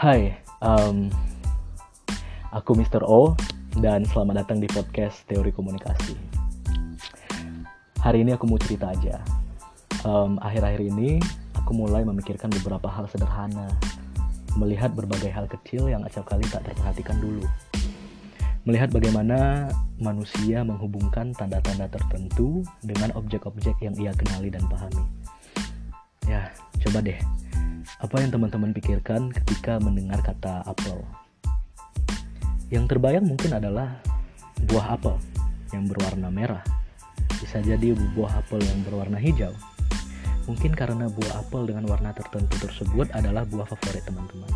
Hai, um, aku Mr. O dan selamat datang di podcast Teori Komunikasi. Hari ini aku mau cerita aja. Um, akhir-akhir ini aku mulai memikirkan beberapa hal sederhana, melihat berbagai hal kecil yang acap kali tak terperhatikan dulu. Melihat bagaimana manusia menghubungkan tanda-tanda tertentu dengan objek-objek yang ia kenali dan pahami. Ya, coba deh apa yang teman-teman pikirkan ketika mendengar kata apel? Yang terbayang mungkin adalah buah apel yang berwarna merah. Bisa jadi buah apel yang berwarna hijau. Mungkin karena buah apel dengan warna tertentu tersebut adalah buah favorit teman-teman.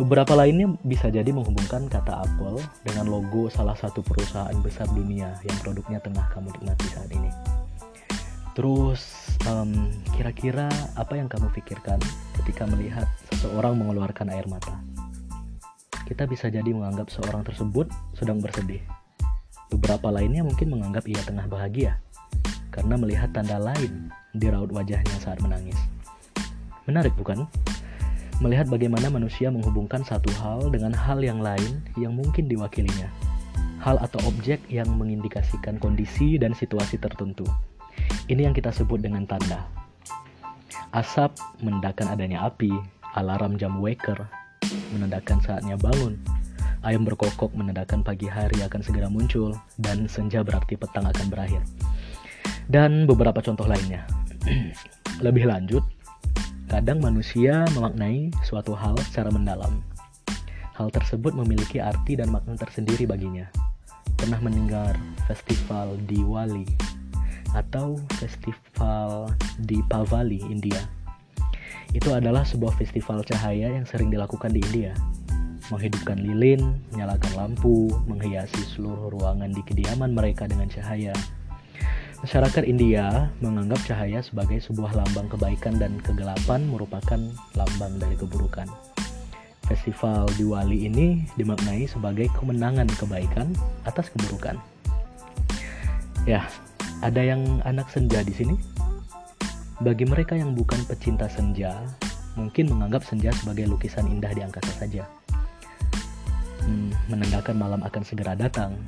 Beberapa lainnya bisa jadi menghubungkan kata apel dengan logo salah satu perusahaan besar dunia yang produknya tengah kamu nikmati saat ini. Terus um, kira-kira apa yang kamu pikirkan ketika melihat seseorang mengeluarkan air mata? Kita bisa jadi menganggap seorang tersebut sedang bersedih. Beberapa lainnya mungkin menganggap ia tengah bahagia karena melihat tanda lain di raut wajahnya saat menangis. Menarik bukan? Melihat bagaimana manusia menghubungkan satu hal dengan hal yang lain yang mungkin diwakilinya. Hal atau objek yang mengindikasikan kondisi dan situasi tertentu. Ini yang kita sebut dengan tanda. Asap menandakan adanya api, alarm jam waker menandakan saatnya bangun, ayam berkokok menandakan pagi hari akan segera muncul, dan senja berarti petang akan berakhir. Dan beberapa contoh lainnya. Lebih lanjut, kadang manusia memaknai suatu hal secara mendalam. Hal tersebut memiliki arti dan makna tersendiri baginya. Pernah mendengar festival Diwali atau festival di Pavali, India. Itu adalah sebuah festival cahaya yang sering dilakukan di India. Menghidupkan lilin, menyalakan lampu, menghiasi seluruh ruangan di kediaman mereka dengan cahaya. Masyarakat India menganggap cahaya sebagai sebuah lambang kebaikan dan kegelapan merupakan lambang dari keburukan. Festival Diwali ini dimaknai sebagai kemenangan kebaikan atas keburukan. Ya, ada yang anak senja di sini? Bagi mereka yang bukan pecinta senja, mungkin menganggap senja sebagai lukisan indah di angkasa saja. Hmm, menandakan malam akan segera datang.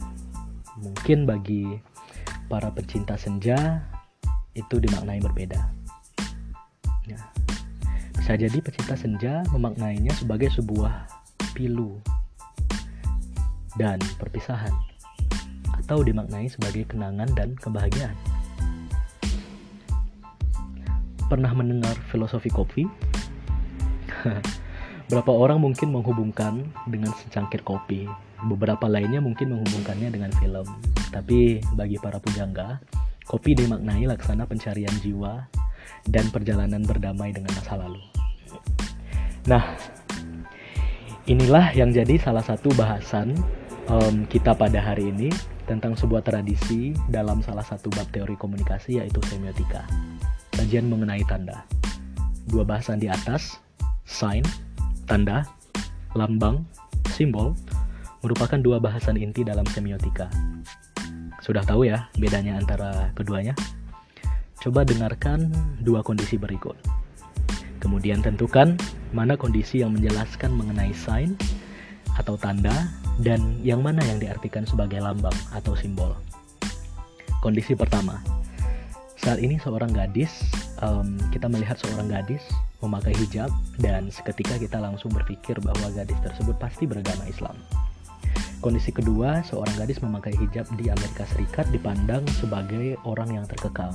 Mungkin bagi para pecinta senja itu dimaknai berbeda. Ya. Bisa jadi pecinta senja memaknainya sebagai sebuah pilu dan perpisahan atau dimaknai sebagai kenangan dan kebahagiaan. Pernah mendengar filosofi kopi? Berapa orang mungkin menghubungkan dengan secangkir kopi, beberapa lainnya mungkin menghubungkannya dengan film. Tapi bagi para pujangga, kopi dimaknai laksana pencarian jiwa dan perjalanan berdamai dengan masa lalu. Nah, inilah yang jadi salah satu bahasan um, kita pada hari ini tentang sebuah tradisi dalam salah satu bab teori komunikasi yaitu semiotika. Kajian mengenai tanda. Dua bahasan di atas, sign, tanda, lambang, simbol, merupakan dua bahasan inti dalam semiotika. Sudah tahu ya bedanya antara keduanya? Coba dengarkan dua kondisi berikut. Kemudian tentukan mana kondisi yang menjelaskan mengenai sign atau tanda dan yang mana yang diartikan sebagai lambang atau simbol. Kondisi pertama, saat ini seorang gadis, um, kita melihat seorang gadis memakai hijab dan seketika kita langsung berpikir bahwa gadis tersebut pasti beragama Islam. Kondisi kedua, seorang gadis memakai hijab di Amerika Serikat dipandang sebagai orang yang terkekang,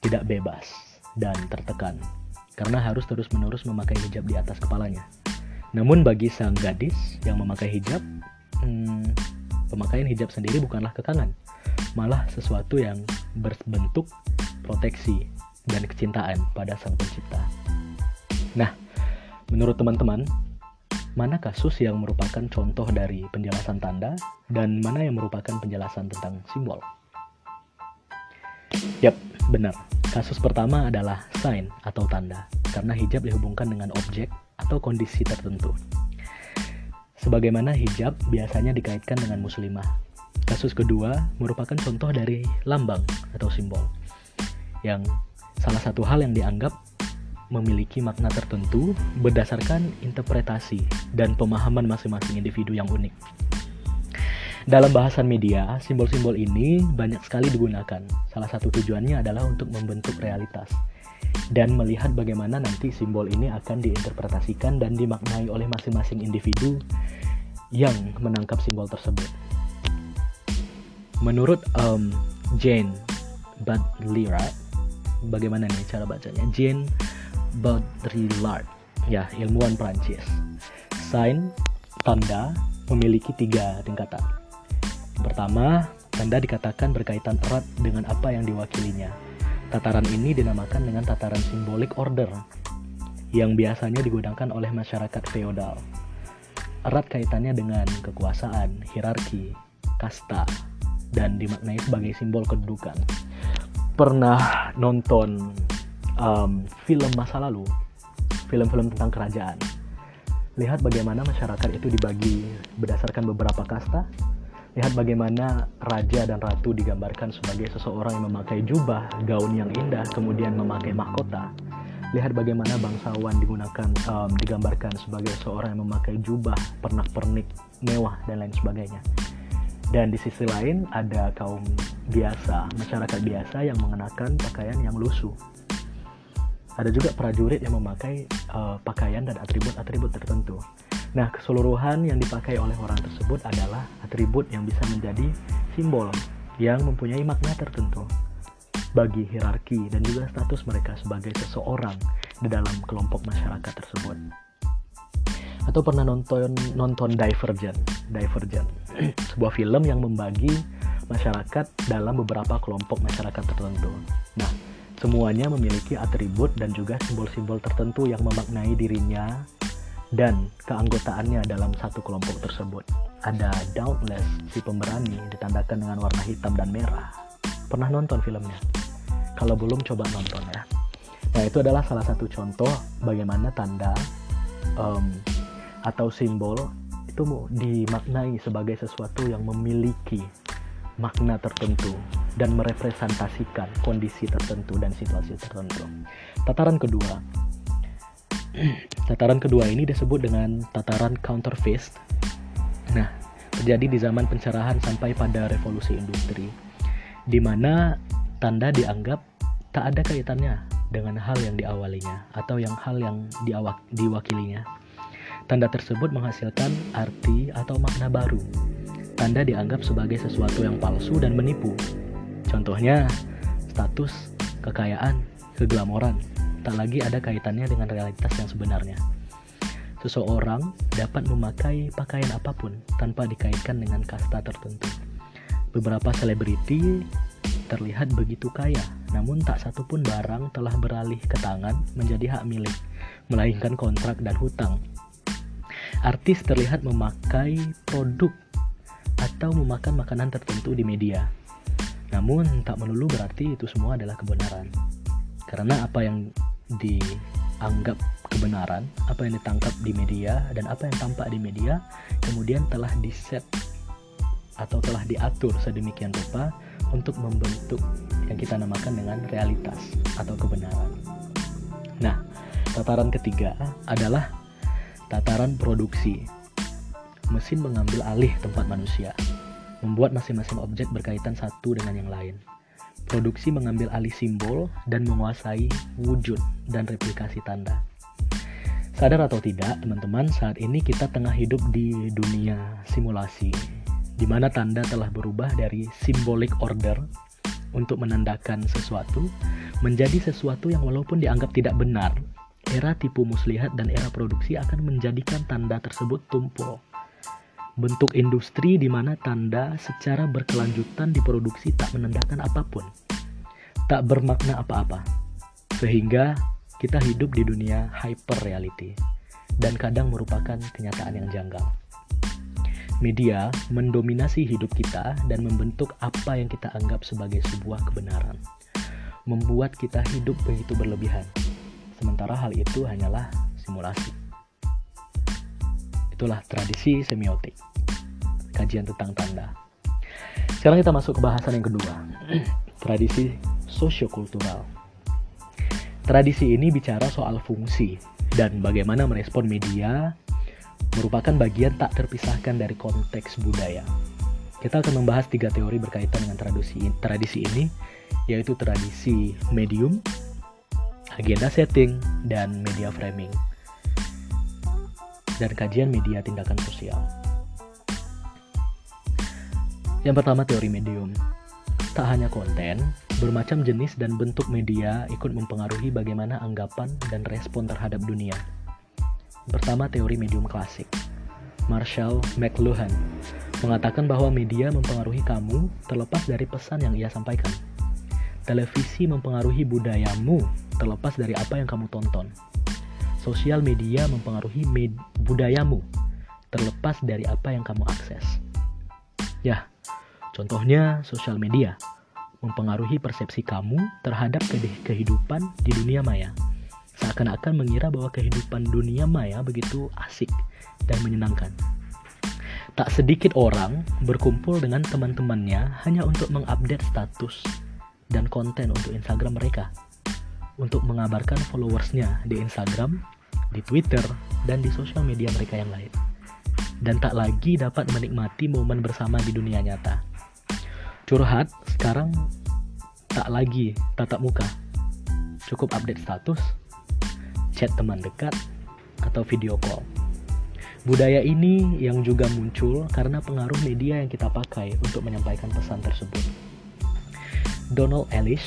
tidak bebas, dan tertekan karena harus terus-menerus memakai hijab di atas kepalanya. Namun bagi sang gadis yang memakai hijab, hmm, pemakaian hijab sendiri bukanlah kekangan, malah sesuatu yang berbentuk proteksi dan kecintaan pada sang pencipta. Nah, menurut teman-teman, mana kasus yang merupakan contoh dari penjelasan tanda dan mana yang merupakan penjelasan tentang simbol? Yap, benar. Kasus pertama adalah sign atau tanda, karena hijab dihubungkan dengan objek atau kondisi tertentu. Sebagaimana hijab biasanya dikaitkan dengan muslimah. Kasus kedua merupakan contoh dari lambang atau simbol. Yang salah satu hal yang dianggap memiliki makna tertentu berdasarkan interpretasi dan pemahaman masing-masing individu yang unik. Dalam bahasan media, simbol-simbol ini banyak sekali digunakan. Salah satu tujuannya adalah untuk membentuk realitas dan melihat bagaimana nanti simbol ini akan diinterpretasikan dan dimaknai oleh masing-masing individu yang menangkap simbol tersebut. Menurut um, Jane Baudrillard, bagaimana nih cara bacanya? Jane Baudrillard, ya ilmuwan Prancis. Sign tanda memiliki tiga tingkatan. Pertama, tanda dikatakan berkaitan erat dengan apa yang diwakilinya. Tataran ini dinamakan dengan tataran simbolik order yang biasanya digunakan oleh masyarakat feodal erat kaitannya dengan kekuasaan, hierarki, kasta, dan dimaknai sebagai simbol kedudukan. Pernah nonton um, film masa lalu, film-film tentang kerajaan. Lihat bagaimana masyarakat itu dibagi berdasarkan beberapa kasta. Lihat bagaimana raja dan ratu digambarkan sebagai seseorang yang memakai jubah, gaun yang indah, kemudian memakai mahkota. Lihat bagaimana bangsawan digunakan um, digambarkan sebagai seorang yang memakai jubah pernak-pernik mewah dan lain sebagainya. Dan di sisi lain ada kaum biasa masyarakat biasa yang mengenakan pakaian yang lusuh. Ada juga prajurit yang memakai uh, pakaian dan atribut-atribut tertentu nah keseluruhan yang dipakai oleh orang tersebut adalah atribut yang bisa menjadi simbol yang mempunyai makna tertentu bagi hierarki dan juga status mereka sebagai seseorang di dalam kelompok masyarakat tersebut. Atau pernah nonton nonton Divergent, Divergent, sebuah film yang membagi masyarakat dalam beberapa kelompok masyarakat tertentu. Nah, semuanya memiliki atribut dan juga simbol-simbol tertentu yang memaknai dirinya dan keanggotaannya dalam satu kelompok tersebut. Ada Dauntless, si pemberani, ditandakan dengan warna hitam dan merah. Pernah nonton filmnya? Kalau belum coba nonton ya. Nah itu adalah salah satu contoh bagaimana tanda um, atau simbol itu dimaknai sebagai sesuatu yang memiliki makna tertentu dan merepresentasikan kondisi tertentu dan situasi tertentu. Tataran kedua, tataran kedua ini disebut dengan tataran counterfeit. Nah, terjadi di zaman pencerahan sampai pada revolusi industri, di mana tanda dianggap tak ada kaitannya dengan hal yang diawalinya atau yang hal yang diawak, diwakilinya. Tanda tersebut menghasilkan arti atau makna baru. Tanda dianggap sebagai sesuatu yang palsu dan menipu. Contohnya, status, kekayaan, keglamoran, tak lagi ada kaitannya dengan realitas yang sebenarnya. Seseorang dapat memakai pakaian apa pun tanpa dikaitkan dengan kasta tertentu. Beberapa selebriti terlihat begitu kaya, namun tak satu pun barang telah beralih ke tangan menjadi hak milik, melainkan kontrak dan hutang. Artis terlihat memakai produk atau memakan makanan tertentu di media. Namun tak melulu berarti itu semua adalah kebenaran. Karena apa yang dianggap kebenaran, apa yang ditangkap di media dan apa yang tampak di media kemudian telah diset atau telah diatur sedemikian rupa untuk membentuk yang kita namakan dengan realitas atau kebenaran. Nah, tataran ketiga adalah tataran produksi. Mesin mengambil alih tempat manusia, membuat masing-masing objek berkaitan satu dengan yang lain. Produksi mengambil alih simbol dan menguasai wujud dan replikasi tanda. Sadar atau tidak, teman-teman, saat ini kita tengah hidup di dunia simulasi di mana tanda telah berubah dari simbolik order untuk menandakan sesuatu menjadi sesuatu yang walaupun dianggap tidak benar, era tipu muslihat dan era produksi akan menjadikan tanda tersebut tumpul. Bentuk industri di mana tanda secara berkelanjutan diproduksi tak menandakan apa pun, tak bermakna apa-apa, sehingga kita hidup di dunia hyper reality dan kadang merupakan kenyataan yang janggal. Media mendominasi hidup kita dan membentuk apa yang kita anggap sebagai sebuah kebenaran. Membuat kita hidup begitu berlebihan. Sementara hal itu hanyalah simulasi. Itulah tradisi semiotik. Kajian tentang tanda. Sekarang kita masuk ke bahasan yang kedua. tradisi sosiokultural. Tradisi ini bicara soal fungsi dan bagaimana merespon media merupakan bagian tak terpisahkan dari konteks budaya. Kita akan membahas tiga teori berkaitan dengan tradisi, tradisi ini, yaitu tradisi medium, agenda setting, dan media framing, dan kajian media tindakan sosial. Yang pertama teori medium. Tak hanya konten, bermacam jenis dan bentuk media ikut mempengaruhi bagaimana anggapan dan respon terhadap dunia. Pertama teori medium klasik. Marshall McLuhan mengatakan bahwa media mempengaruhi kamu terlepas dari pesan yang ia sampaikan. Televisi mempengaruhi budayamu terlepas dari apa yang kamu tonton. Sosial media mempengaruhi med budayamu terlepas dari apa yang kamu akses. Ya, contohnya sosial media mempengaruhi persepsi kamu terhadap kehidupan di dunia maya. Seakan-akan mengira bahwa kehidupan dunia maya begitu asik dan menyenangkan. Tak sedikit orang berkumpul dengan teman-temannya hanya untuk mengupdate status dan konten untuk Instagram mereka. Untuk mengabarkan followersnya di Instagram, di Twitter, dan di sosial media mereka yang lain. Dan tak lagi dapat menikmati momen bersama di dunia nyata. Curhat sekarang tak lagi tatap muka. Cukup update status, chat teman dekat, atau video call. Budaya ini yang juga muncul karena pengaruh media yang kita pakai untuk menyampaikan pesan tersebut. Donald Ellis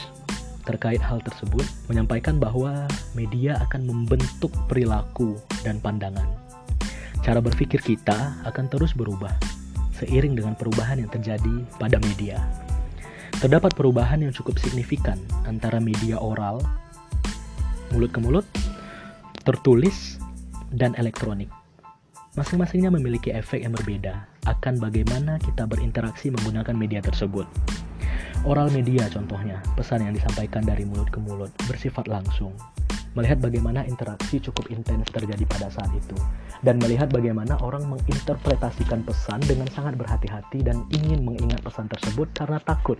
terkait hal tersebut menyampaikan bahwa media akan membentuk perilaku dan pandangan. Cara berpikir kita akan terus berubah seiring dengan perubahan yang terjadi pada media. Terdapat perubahan yang cukup signifikan antara media oral, mulut ke mulut, tertulis, dan elektronik. Masing-masingnya memiliki efek yang berbeda akan bagaimana kita berinteraksi menggunakan media tersebut. Oral media contohnya, pesan yang disampaikan dari mulut ke mulut, bersifat langsung. Melihat bagaimana interaksi cukup intens terjadi pada saat itu. Dan melihat bagaimana orang menginterpretasikan pesan dengan sangat berhati-hati dan ingin mengingat pesan tersebut karena takut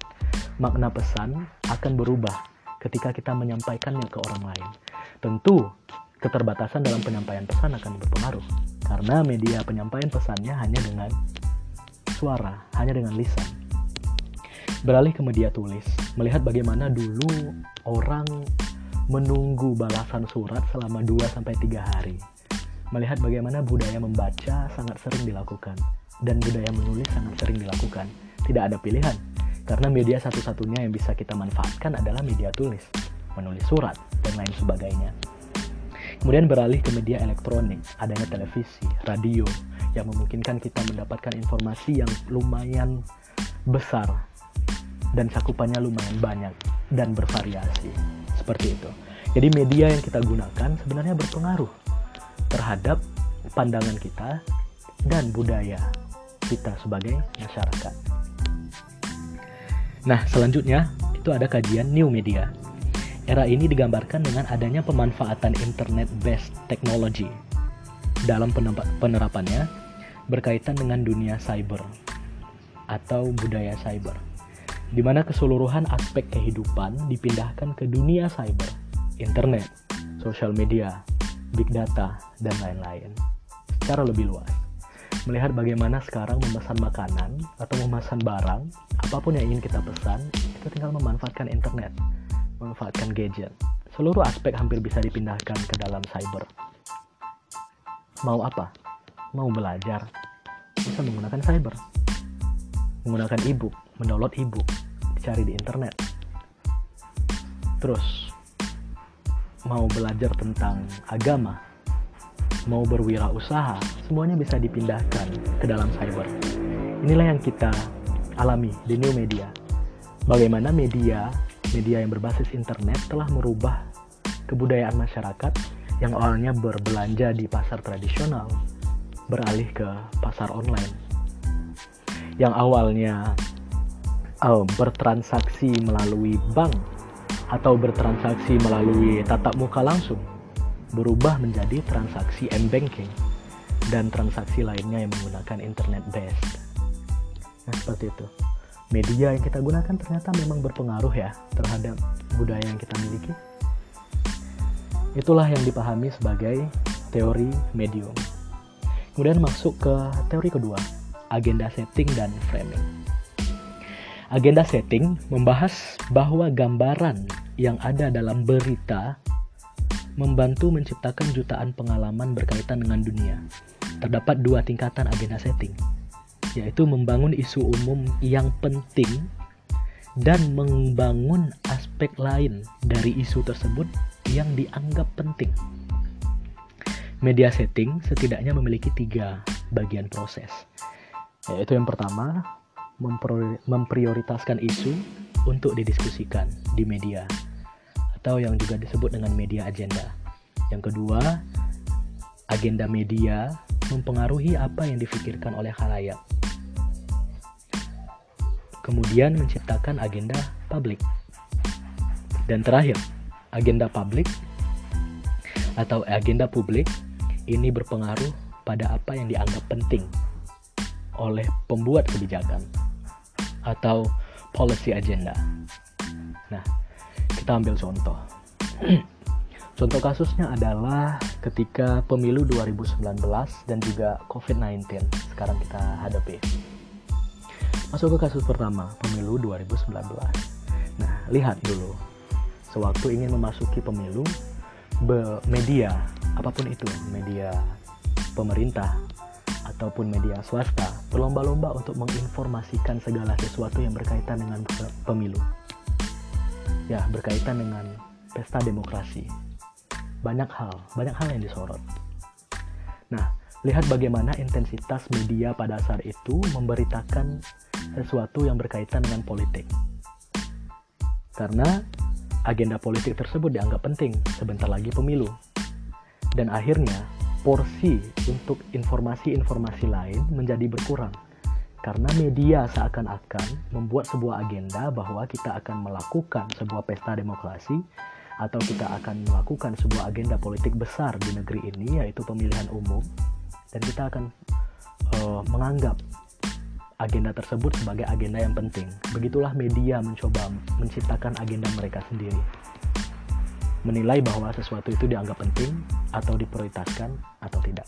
makna pesan akan berubah ketika kita menyampaikannya ke orang lain. Tentu, keterbatasan dalam penyampaian pesan akan berpengaruh karena media penyampaian pesannya hanya dengan suara, hanya dengan lisan. Beralih ke media tulis, melihat bagaimana dulu orang menunggu balasan surat selama 2-3 hari. Melihat bagaimana budaya membaca sangat sering dilakukan, dan budaya menulis sangat sering dilakukan. Tidak ada pilihan, karena media satu-satunya yang bisa kita manfaatkan adalah media tulis, menulis surat, dan lain sebagainya. Kemudian beralih ke media elektronik, adanya televisi, radio, yang memungkinkan kita mendapatkan informasi yang lumayan besar dan cakupannya lumayan banyak dan bervariasi. Seperti itu. Jadi media yang kita gunakan sebenarnya berpengaruh terhadap pandangan kita dan budaya kita sebagai masyarakat. Nah, selanjutnya itu ada kajian new media Era ini digambarkan dengan adanya pemanfaatan internet-based technology dalam penerapannya berkaitan dengan dunia cyber atau budaya cyber, di mana keseluruhan aspek kehidupan dipindahkan ke dunia cyber, internet, sosial media, big data, dan lain-lain secara lebih luas. Melihat bagaimana sekarang memesan makanan atau memesan barang, apa pun yang ingin kita pesan, kita tinggal memanfaatkan internet memanfaatkan gadget. Seluruh aspek hampir bisa dipindahkan ke dalam cyber. Mau apa? Mau belajar? Bisa menggunakan cyber. Menggunakan e-book, mendownload e-book, dicari di internet. Terus, mau belajar tentang agama, mau berwirausaha, semuanya bisa dipindahkan ke dalam cyber. Inilah yang kita alami di new media. Bagaimana media media yang berbasis internet telah merubah kebudayaan masyarakat yang awalnya berbelanja di pasar tradisional beralih ke pasar online. Yang awalnya oh, bertransaksi melalui bank atau bertransaksi melalui tatap muka langsung berubah menjadi transaksi m-banking dan transaksi lainnya yang menggunakan internet based. Nah, seperti itu media yang kita gunakan ternyata memang berpengaruh ya terhadap budaya yang kita miliki. Itulah yang dipahami sebagai teori medium. Kemudian masuk ke teori kedua, agenda setting dan framing. Agenda setting membahas bahwa gambaran yang ada dalam berita membantu menciptakan jutaan pengalaman berkaitan dengan dunia. Terdapat dua tingkatan agenda setting, yaitu membangun isu umum yang penting dan membangun aspek lain dari isu tersebut yang dianggap penting. Media setting setidaknya memiliki tiga bagian proses, yaitu yang pertama memprioritaskan isu untuk didiskusikan di media atau yang juga disebut dengan media agenda. Yang kedua, agenda media mempengaruhi apa yang difikirkan oleh khalayak. Kemudian menciptakan agenda publik. Dan terakhir, agenda publik atau agenda publik ini berpengaruh pada apa yang dianggap penting oleh pembuat kebijakan atau policy agenda. Nah, kita ambil contoh. contoh kasusnya adalah ketika pemilu 2019 dan juga COVID-19 sekarang kita hadapi. Masuk ke kasus pertama, pemilu 2019. Nah, lihat dulu. Sewaktu ingin memasuki pemilu, media, apa pun itu, media pemerintah ataupun media swasta berlomba-lomba untuk menginformasikan segala sesuatu yang berkaitan dengan pemilu ya berkaitan dengan pesta demokrasi. Banyak hal, banyak hal yang disorot. Nah, lihat bagaimana intensitas media pada saat itu memberitakan sesuatu yang berkaitan dengan politik. Karena agenda politik tersebut dianggap penting sebentar lagi pemilu. Dan akhirnya porsi untuk informasi-informasi lain menjadi berkurang karena media seakan-akan membuat sebuah agenda bahwa kita akan melakukan sebuah pesta demokrasi atau kita akan melakukan sebuah agenda politik besar di negeri ini yaitu pemilihan umum dan kita akan uh, menganggap agenda tersebut sebagai agenda yang penting. Begitulah media mencoba menciptakan agenda mereka sendiri. Menilai bahwa sesuatu itu dianggap penting atau diprioritaskan atau tidak.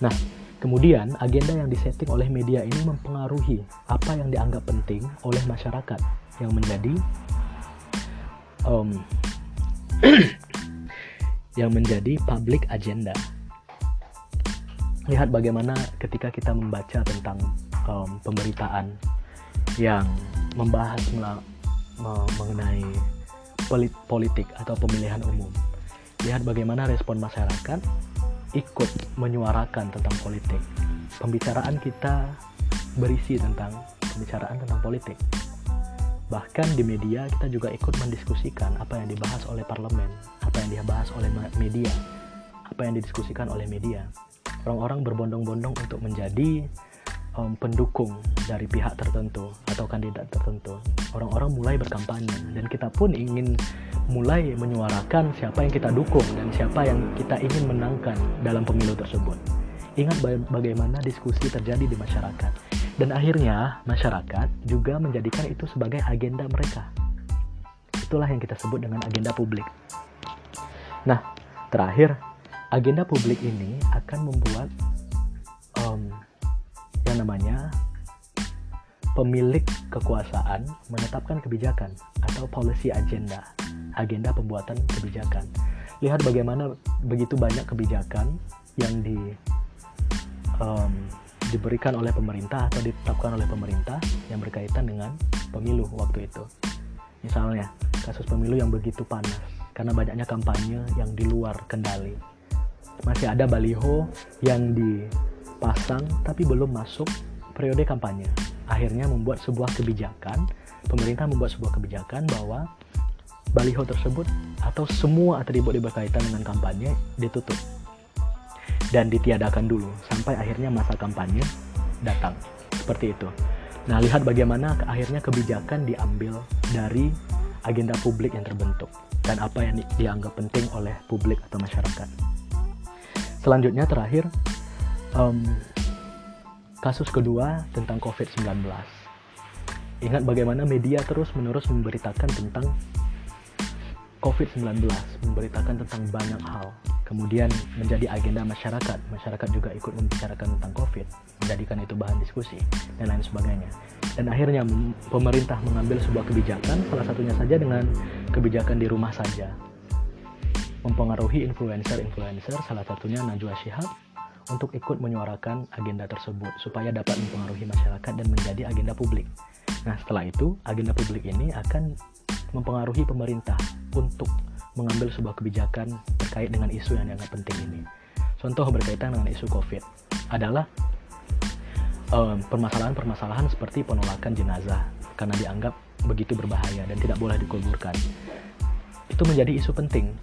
Nah, Kemudian, agenda yang disetting oleh media ini mempengaruhi apa yang dianggap penting oleh masyarakat yang menjadi um, yang menjadi public agenda. Lihat bagaimana ketika kita membaca tentang um, pemberitaan yang membahas mengenai politik atau pemilihan umum. Lihat bagaimana respon masyarakat ikut menyuarakan tentang politik. Pembicaraan kita berisi tentang pembicaraan tentang politik. Bahkan di media kita juga ikut mendiskusikan apa yang dibahas oleh parlemen, apa yang dibahas oleh media, apa yang didiskusikan oleh media. Orang-orang berbondong-bondong untuk menjadi um, pendukung dari pihak tertentu atau kandidat tertentu. Orang-orang mulai berkampanye dan kita pun ingin mulai menyuarakan siapa yang kita dukung dan siapa yang kita ingin menangkan dalam pemilu tersebut. Ingat bagaimana diskusi terjadi di masyarakat. Dan akhirnya masyarakat juga menjadikan itu sebagai agenda mereka. Itulah yang kita sebut dengan agenda publik. Nah, terakhir, agenda publik ini akan membuat yang namanya pemilik kekuasaan menetapkan kebijakan atau policy agenda agenda pembuatan kebijakan. Lihat bagaimana begitu banyak kebijakan yang di um, diberikan oleh pemerintah atau ditetapkan oleh pemerintah yang berkaitan dengan pemilu waktu itu. Misalnya, kasus pemilu yang begitu panas karena banyaknya kampanye yang di luar kendali. Masih ada baliho yang dipasang tapi belum masuk periode kampanye. Akhirnya membuat sebuah kebijakan, pemerintah membuat sebuah kebijakan bahwa baliho tersebut atau semua atribut yang berkaitan dengan kampanye ditutup dan ditiadakan dulu sampai akhirnya masa kampanye datang seperti itu. Nah, lihat bagaimana akhirnya kebijakan diambil dari agenda publik yang terbentuk dan apa yang dianggap penting oleh publik atau masyarakat. Selanjutnya terakhir um, kasus kedua tentang COVID-19. Ingat bagaimana media terus-menerus memberitakan tentang COVID-19 memberitakan tentang banyak hal, kemudian menjadi agenda masyarakat. Masyarakat juga ikut membicarakan tentang COVID, menjadikan itu bahan diskusi, dan lain sebagainya. Dan akhirnya pemerintah mengambil sebuah kebijakan, salah satunya saja dengan kebijakan di rumah saja. Mempengaruhi influencer-influencer, salah satunya Najwa Shihab, untuk ikut menyuarakan agenda tersebut supaya dapat mempengaruhi masyarakat dan menjadi agenda publik. Nah, setelah itu, agenda publik ini akan mempengaruhi pemerintah untuk mengambil sebuah kebijakan terkait dengan isu yang dianggap penting ini. Contoh berkaitan dengan isu COVID adalah permasalahan-permasalahan um, seperti penolakan jenazah karena dianggap begitu berbahaya dan tidak boleh dikuburkan. Itu menjadi isu penting.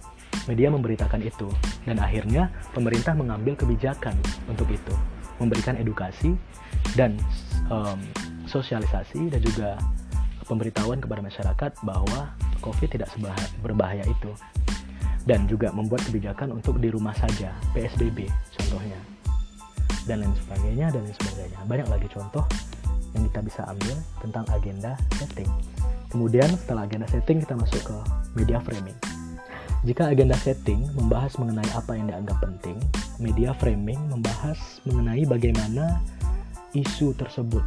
Media memberitakan itu dan akhirnya pemerintah mengambil kebijakan untuk itu, memberikan edukasi dan um, sosialisasi dan juga pemberitahuan kepada masyarakat bahwa COVID tidak berbahaya itu. Dan juga membuat kebijakan untuk di rumah saja PSBB contohnya. Dan lain sebagainya dan lain sebagainya. Banyak lagi contoh yang kita bisa ambil tentang agenda setting. Kemudian setelah agenda setting kita masuk ke media framing jika agenda setting membahas mengenai apa yang dianggap penting media framing membahas mengenai bagaimana isu tersebut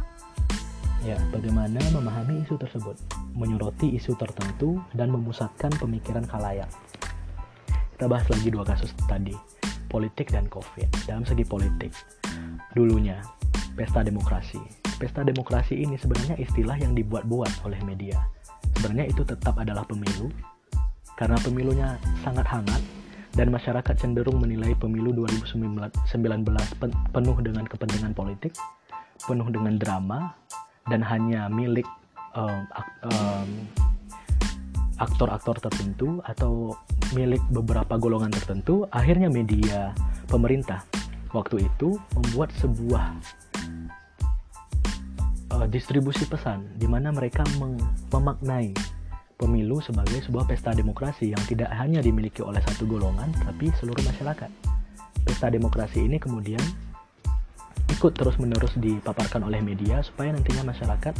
Ya, bagaimana memahami isu tersebut, menyoroti isu tertentu, dan memusatkan pemikiran kalayak. Kita bahas lagi dua kasus tadi, politik dan COVID. Dalam segi politik, dulunya pesta demokrasi. Pesta demokrasi ini sebenarnya istilah yang dibuat-buat oleh media. Sebenarnya itu tetap adalah pemilu, karena pemilunya sangat hangat, dan masyarakat cenderung menilai pemilu 2019 penuh dengan kepentingan politik, penuh dengan drama, dan hanya milik um, um, aktor-aktor tertentu atau milik beberapa golongan tertentu, akhirnya media pemerintah waktu itu membuat sebuah uh, distribusi pesan di mana mereka memaknai pemilu sebagai sebuah pesta demokrasi yang tidak hanya dimiliki oleh satu golongan tapi seluruh masyarakat. Pesta demokrasi ini kemudian ikut terus-menerus dipaparkan oleh media supaya nantinya masyarakat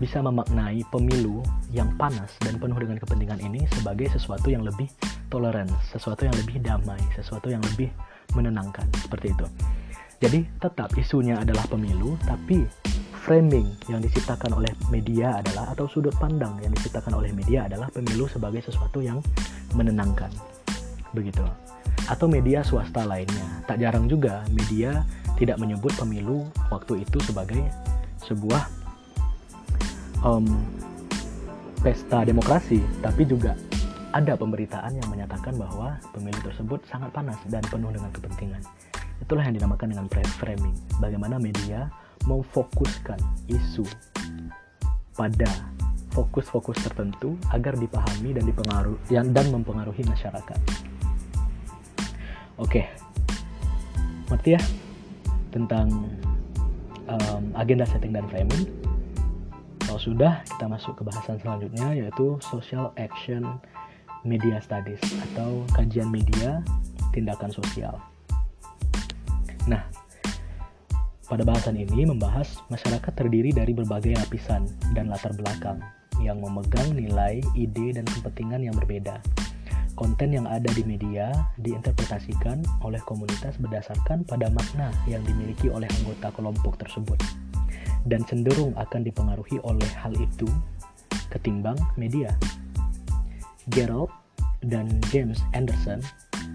bisa memaknai pemilu yang panas dan penuh dengan kepentingan ini sebagai sesuatu yang lebih toleran, sesuatu yang lebih damai, sesuatu yang lebih menenangkan seperti itu. Jadi tetap isunya adalah pemilu, tapi framing yang diciptakan oleh media adalah atau sudut pandang yang diciptakan oleh media adalah pemilu sebagai sesuatu yang menenangkan. Begitu. Atau media swasta lainnya. Tak jarang juga media tidak menyebut pemilu waktu itu sebagai sebuah um, pesta demokrasi, tapi juga ada pemberitaan yang menyatakan bahwa pemilu tersebut sangat panas dan penuh dengan kepentingan. Itulah yang dinamakan dengan framing. Bagaimana media memfokuskan isu pada fokus-fokus tertentu agar dipahami dan dipengaruhi dan mempengaruhi masyarakat. Oke, ngerti ya? tentang um, agenda setting dan framing. Kalau sudah, kita masuk ke bahasan selanjutnya yaitu social action media studies atau kajian media tindakan sosial. Nah, pada bahasan ini membahas masyarakat terdiri dari berbagai lapisan dan latar belakang yang memegang nilai, ide, dan kepentingan yang berbeda konten yang ada di media diinterpretasikan oleh komunitas berdasarkan pada makna yang dimiliki oleh anggota kelompok tersebut dan cenderung akan dipengaruhi oleh hal itu ketimbang media. Gerald dan James Anderson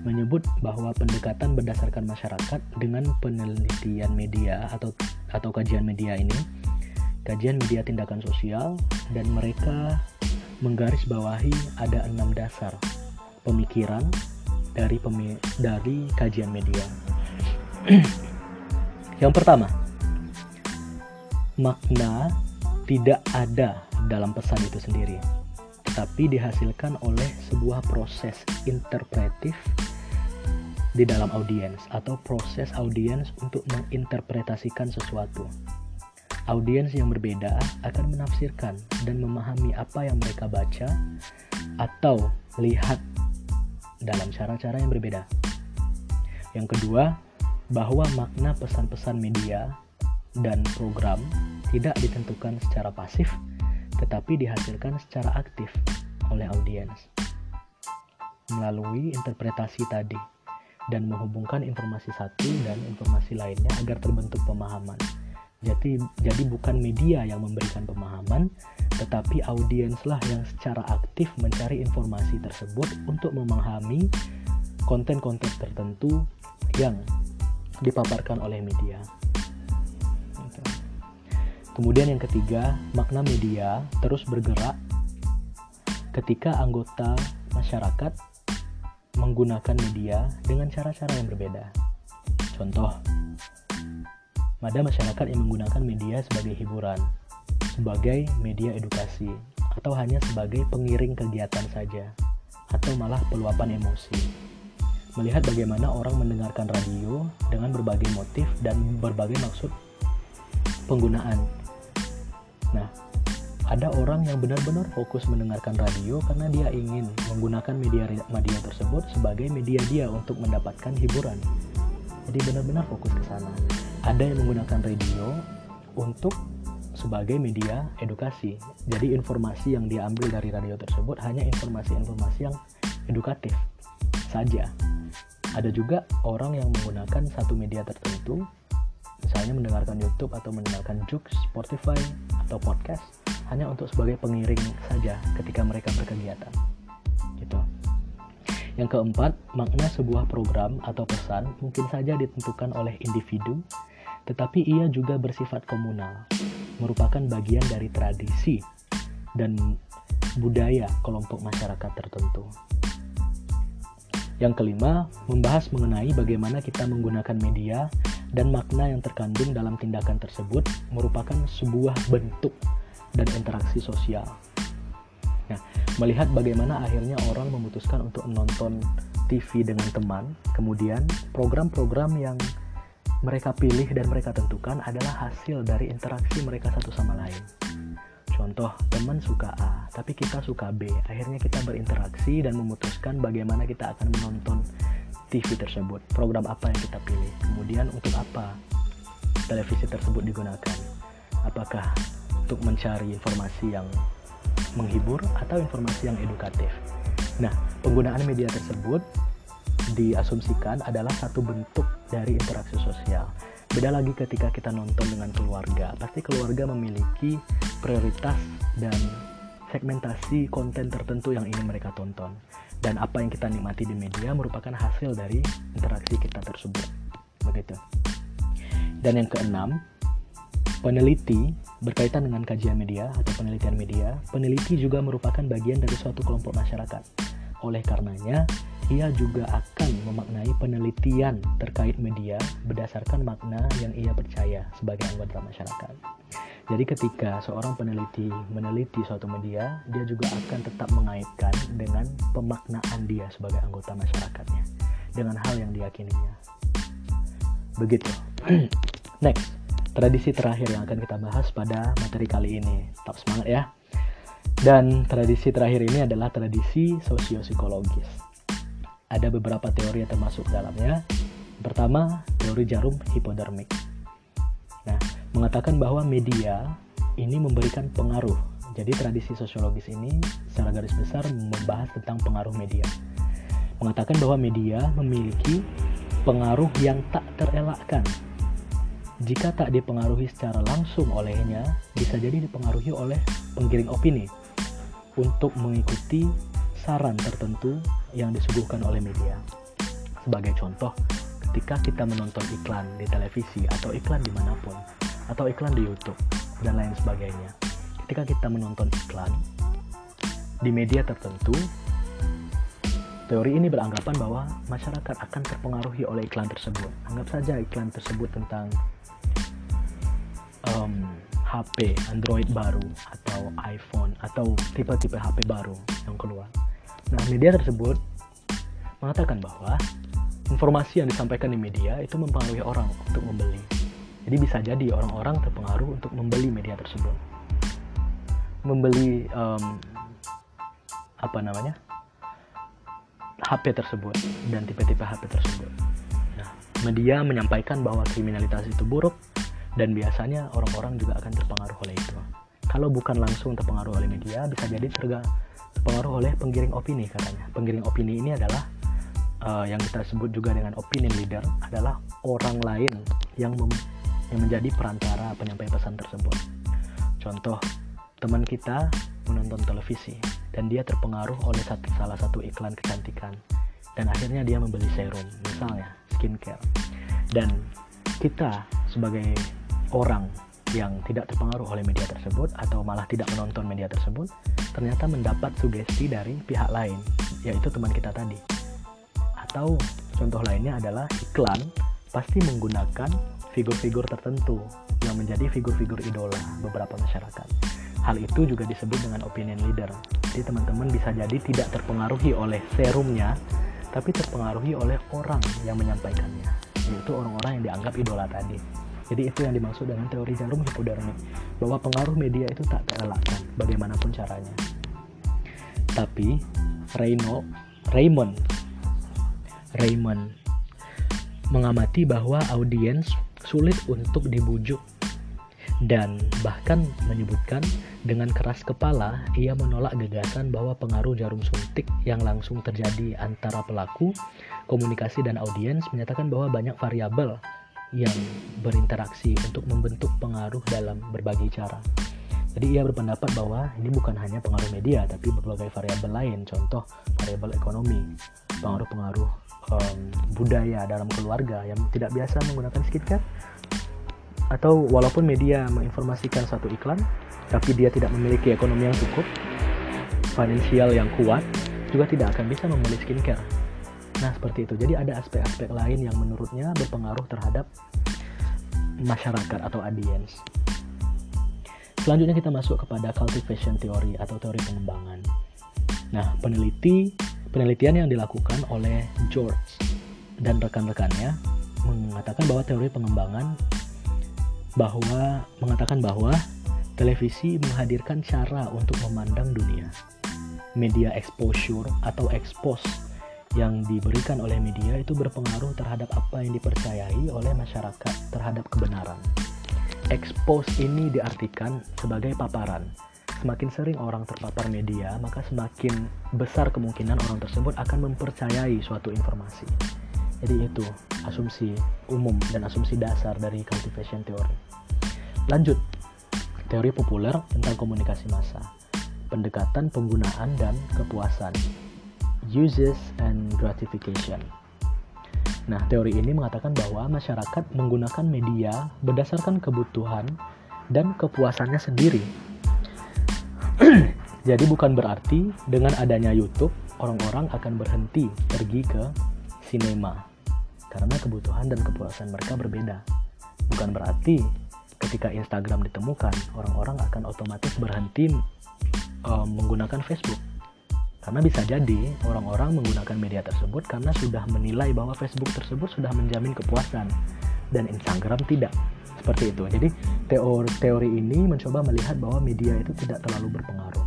menyebut bahwa pendekatan berdasarkan masyarakat dengan penelitian media atau atau kajian media ini kajian media tindakan sosial dan mereka menggarisbawahi ada enam dasar pemikiran dari pemi dari kajian media. Yang pertama, makna tidak ada dalam pesan itu sendiri, tetapi dihasilkan oleh sebuah proses interpretif di dalam audiens atau proses audiens untuk menginterpretasikan sesuatu. Audiens yang berbeda akan menafsirkan dan memahami apa yang mereka baca atau lihat dalam cara-cara yang berbeda. Yang kedua, bahwa makna pesan-pesan media dan program tidak ditentukan secara pasif, tetapi dihasilkan secara aktif oleh audiens. melalui interpretasi tadi dan menghubungkan informasi satu dan informasi lainnya agar terbentuk pemahaman. Jadi, jadi bukan media yang memberikan pemahaman, tetapi audienslah yang secara aktif mencari informasi tersebut untuk memahami konten-konten tertentu yang dipaparkan oleh media. Kemudian yang ketiga, makna media terus bergerak ketika anggota masyarakat menggunakan media dengan cara-cara yang berbeda. Contoh, ada masyarakat yang menggunakan media sebagai hiburan, sebagai media edukasi, atau hanya sebagai pengiring kegiatan saja, atau malah peluapan emosi. Melihat bagaimana orang mendengarkan radio dengan berbagai motif dan berbagai maksud penggunaan Nah, ada orang yang benar-benar fokus mendengarkan radio karena dia ingin menggunakan media media tersebut sebagai media dia untuk mendapatkan hiburan. Jadi benar-benar fokus ke sana. Ada yang menggunakan radio untuk sebagai media edukasi. Jadi informasi yang diambil dari radio tersebut hanya informasi-informasi yang edukatif saja. Ada juga orang yang menggunakan satu media tertentu, misalnya mendengarkan YouTube atau mendengarkan Jux, Spotify, atau podcast hanya untuk sebagai pengiring saja ketika mereka berkegiatan. Gitu. Yang keempat, makna sebuah program atau pesan mungkin saja ditentukan oleh individu, tetapi ia juga bersifat komunal, merupakan bagian dari tradisi dan budaya kelompok masyarakat tertentu. Yang kelima, membahas mengenai bagaimana kita menggunakan media dan makna yang terkandung dalam tindakan tersebut merupakan sebuah bentuk dan interaksi sosial. Nah, melihat bagaimana akhirnya orang memutuskan untuk menonton TV dengan teman, kemudian program-program yang mereka pilih dan mereka tentukan adalah hasil dari interaksi mereka satu sama lain. Contoh, teman suka A, tapi kita suka B. Akhirnya kita berinteraksi dan memutuskan bagaimana kita akan menonton TV tersebut, program apa yang kita pilih, kemudian untuk apa televisi tersebut digunakan. Apakah untuk mencari informasi yang menghibur atau informasi yang edukatif. Nah, penggunaan media tersebut diasumsikan adalah satu bentuk dari interaksi sosial. Beda lagi ketika kita nonton dengan keluarga. Pasti keluarga memiliki prioritas dan segmentasi konten tertentu yang ingin mereka tonton dan apa yang kita nikmati di media merupakan hasil dari interaksi kita tersebut begitu dan yang keenam peneliti berkaitan dengan kajian media atau penelitian media peneliti juga merupakan bagian dari suatu kelompok masyarakat oleh karenanya ia juga akan memaknai penelitian terkait media berdasarkan makna yang ia percaya sebagai anggota masyarakat. Jadi ketika seorang peneliti meneliti suatu media, dia juga akan tetap mengaitkan dengan pemaknaan dia sebagai anggota masyarakatnya dengan hal yang diyakininya. Begitu. Next, tradisi terakhir yang akan kita bahas pada materi kali ini. Tetap semangat ya. Dan tradisi terakhir ini adalah tradisi sosiopsikologis. Ada beberapa teori yang termasuk dalamnya. Pertama, teori jarum hipodermik. Nah, mengatakan bahwa media ini memberikan pengaruh. Jadi tradisi sosiologis ini secara garis besar membahas tentang pengaruh media. Mengatakan bahwa media memiliki pengaruh yang tak terelakkan. Jika tak dipengaruhi secara langsung olehnya, bisa jadi dipengaruhi oleh penggiring opini untuk mengikuti saran tertentu yang disuguhkan oleh media. Sebagai contoh, ketika kita menonton iklan di televisi atau iklan di mana pun, atau iklan di YouTube dan lain sebagainya. Ketika kita menonton iklan di media tertentu, teori ini beranggapan bahwa masyarakat akan terpengaruhi oleh iklan tersebut. Anggap saja iklan tersebut tentang um, HP Android baru atau iPhone atau tipe-tipe HP baru yang keluar. Nah, media tersebut mengatakan bahwa informasi yang disampaikan di media itu mempengaruhi orang untuk membeli jadi bisa jadi orang-orang terpengaruh untuk membeli media tersebut, membeli um, apa namanya HP tersebut dan tipe-tipe HP tersebut. Nah, media menyampaikan bahwa kriminalitas itu buruk dan biasanya orang-orang juga akan terpengaruh oleh itu. kalau bukan langsung terpengaruh oleh media bisa jadi terpengaruh oleh penggiring opini katanya penggiring opini ini adalah uh, yang kita sebut juga dengan opinion leader adalah orang lain yang yang menjadi perantara penyampai pesan tersebut contoh teman kita menonton televisi dan dia terpengaruh oleh satu, salah satu iklan kecantikan. Dan akhirnya dia membeli serum misalnya skincare. Dan kita sebagai orang yang tidak terpengaruh oleh media tersebut atau malah tidak menonton media tersebut ternyata mendapat sugesti dari pihak lain yaitu teman kita tadi. Atau contoh lainnya adalah iklan pasti menggunakan figur-figur tertentu yang menjadi figur-figur idola beberapa masyarakat hal itu juga disebut dengan opinion leader. Jadi teman-teman bisa jadi tidak terpengaruhi oleh serumnya tapi terpengaruhi oleh orang yang menyampaikannya yaitu orang-orang yang dianggap idola tadi. Jadi itu yang dimaksud dengan teori jarum hipodermik bahwa pengaruh media itu tak terelakkan bagaimanapun caranya. Tapi Reyno, Raymond Raymond mengamati bahwa audiens sulit untuk dibujuk dan bahkan menyebutkan dengan keras kepala ia menolak gagasan bahwa pengaruh jarum suntik yang langsung terjadi antara pelaku, komunikasi dan audiens menyatakan bahwa banyak variabel yang berinteraksi untuk membentuk pengaruh dalam berbagai cara. Jadi ia berpendapat bahwa ini bukan hanya pengaruh media tapi berbagai variabel lain, contoh variabel ekonomi, pengaruh-pengaruh um, budaya dalam keluarga yang tidak biasa menggunakan skincare atau walaupun media menginformasikan satu iklan tapi dia tidak memiliki ekonomi yang cukup finansial yang kuat juga tidak akan bisa membeli skincare. Nah seperti itu. Jadi ada aspek-aspek lain yang menurutnya berpengaruh terhadap masyarakat atau audience selanjutnya kita masuk kepada cultivation theory atau teori pengembangan. Nah peneliti penelitian yang dilakukan oleh George dan rekan-rekannya mengatakan bahwa teori pengembangan bahwa mengatakan bahwa televisi menghadirkan cara untuk memandang dunia. Media exposure atau expose yang diberikan oleh media itu berpengaruh terhadap apa yang dipercayai oleh masyarakat terhadap kebenaran. Expose ini diartikan sebagai paparan. Semakin sering orang terpapar media, maka semakin besar kemungkinan orang tersebut akan mempercayai suatu informasi. Jadi itu asumsi umum dan asumsi dasar dari cultivation theory. Lanjut, teori populer tentang komunikasi massa, pendekatan penggunaan dan kepuasan, uses and gratification. Nah, teori ini mengatakan bahwa masyarakat menggunakan media berdasarkan kebutuhan dan kepuasannya sendiri. Jadi bukan berarti dengan adanya YouTube orang-orang akan berhenti pergi ke sinema karena kebutuhan dan kepuasan mereka berbeda. Bukan berarti ketika Instagram ditemukan, orang-orang akan otomatis berhenti um, menggunakan Facebook. Karena bisa jadi orang-orang menggunakan media tersebut karena sudah menilai bahwa Facebook tersebut sudah menjamin kepuasan dan Instagram tidak. Seperti itu. Jadi teori teori ini mencoba melihat bahwa media itu tidak terlalu berpengaruh.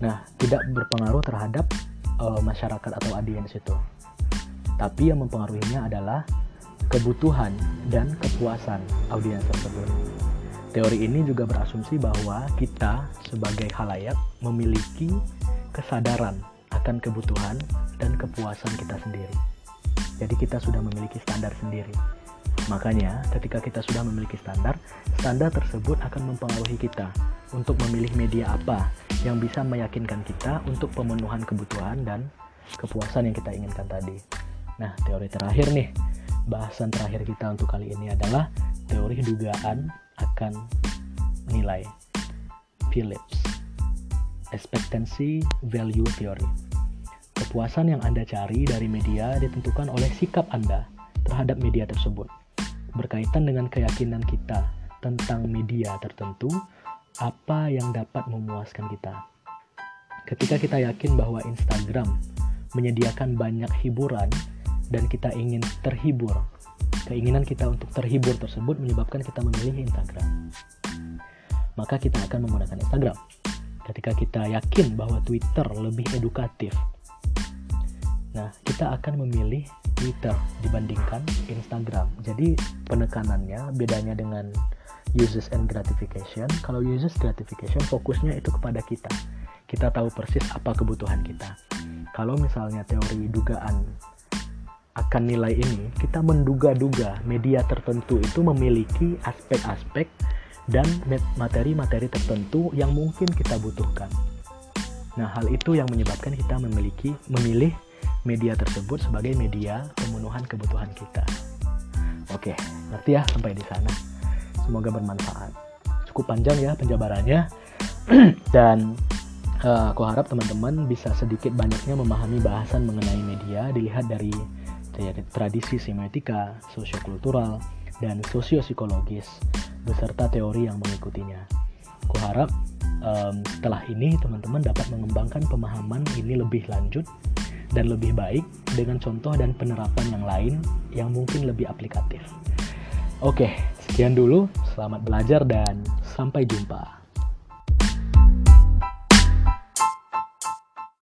Nah, tidak berpengaruh terhadap uh, masyarakat atau audiens itu tapi yang mempengaruhinya adalah kebutuhan dan kepuasan audiens tersebut. Teori ini juga berasumsi bahwa kita sebagai halayak memiliki kesadaran akan kebutuhan dan kepuasan kita sendiri. Jadi kita sudah memiliki standar sendiri. Makanya ketika kita sudah memiliki standar, standar tersebut akan mempengaruhi kita untuk memilih media apa yang bisa meyakinkan kita untuk pemenuhan kebutuhan dan kepuasan yang kita inginkan tadi. Nah, teori terakhir nih, bahasan terakhir kita untuk kali ini adalah teori dugaan akan nilai. Phillips, expectancy value theory. Kepuasan yang Anda cari dari media ditentukan oleh sikap Anda terhadap media tersebut. Berkaitan dengan keyakinan kita tentang media tertentu, apa yang dapat memuaskan kita. Ketika kita yakin bahwa Instagram menyediakan banyak hiburan dan kita ingin terhibur, keinginan kita untuk terhibur tersebut menyebabkan kita memilih Instagram. Maka kita akan menggunakan Instagram. Ketika kita yakin bahwa Twitter lebih edukatif, nah kita akan memilih Twitter dibandingkan Instagram. Jadi penekanannya bedanya dengan uses and gratification. Kalau uses gratification fokusnya itu kepada kita. Kita tahu persis apa kebutuhan kita. Kalau misalnya teori dugaan akan nilai ini, kita menduga-duga media tertentu itu memiliki aspek-aspek dan materi-materi tertentu yang mungkin kita butuhkan. Nah, hal itu yang menyebabkan kita memiliki memilih media tersebut sebagai media pemenuhan kebutuhan kita. Oke, ngerti ya sampai di sana. Semoga bermanfaat. Cukup panjang ya penjabarannya. Dan uh, aku harap teman-teman bisa sedikit banyaknya memahami bahasan mengenai media dilihat dari tradisi semiotika, sosiokultural, dan sosiopsikologis beserta teori yang mengikutinya. Aku harap um, setelah ini teman-teman dapat mengembangkan pemahaman ini lebih lanjut dan lebih baik dengan contoh dan penerapan yang lain yang mungkin lebih aplikatif. Oke, sekian dulu. Selamat belajar dan sampai jumpa.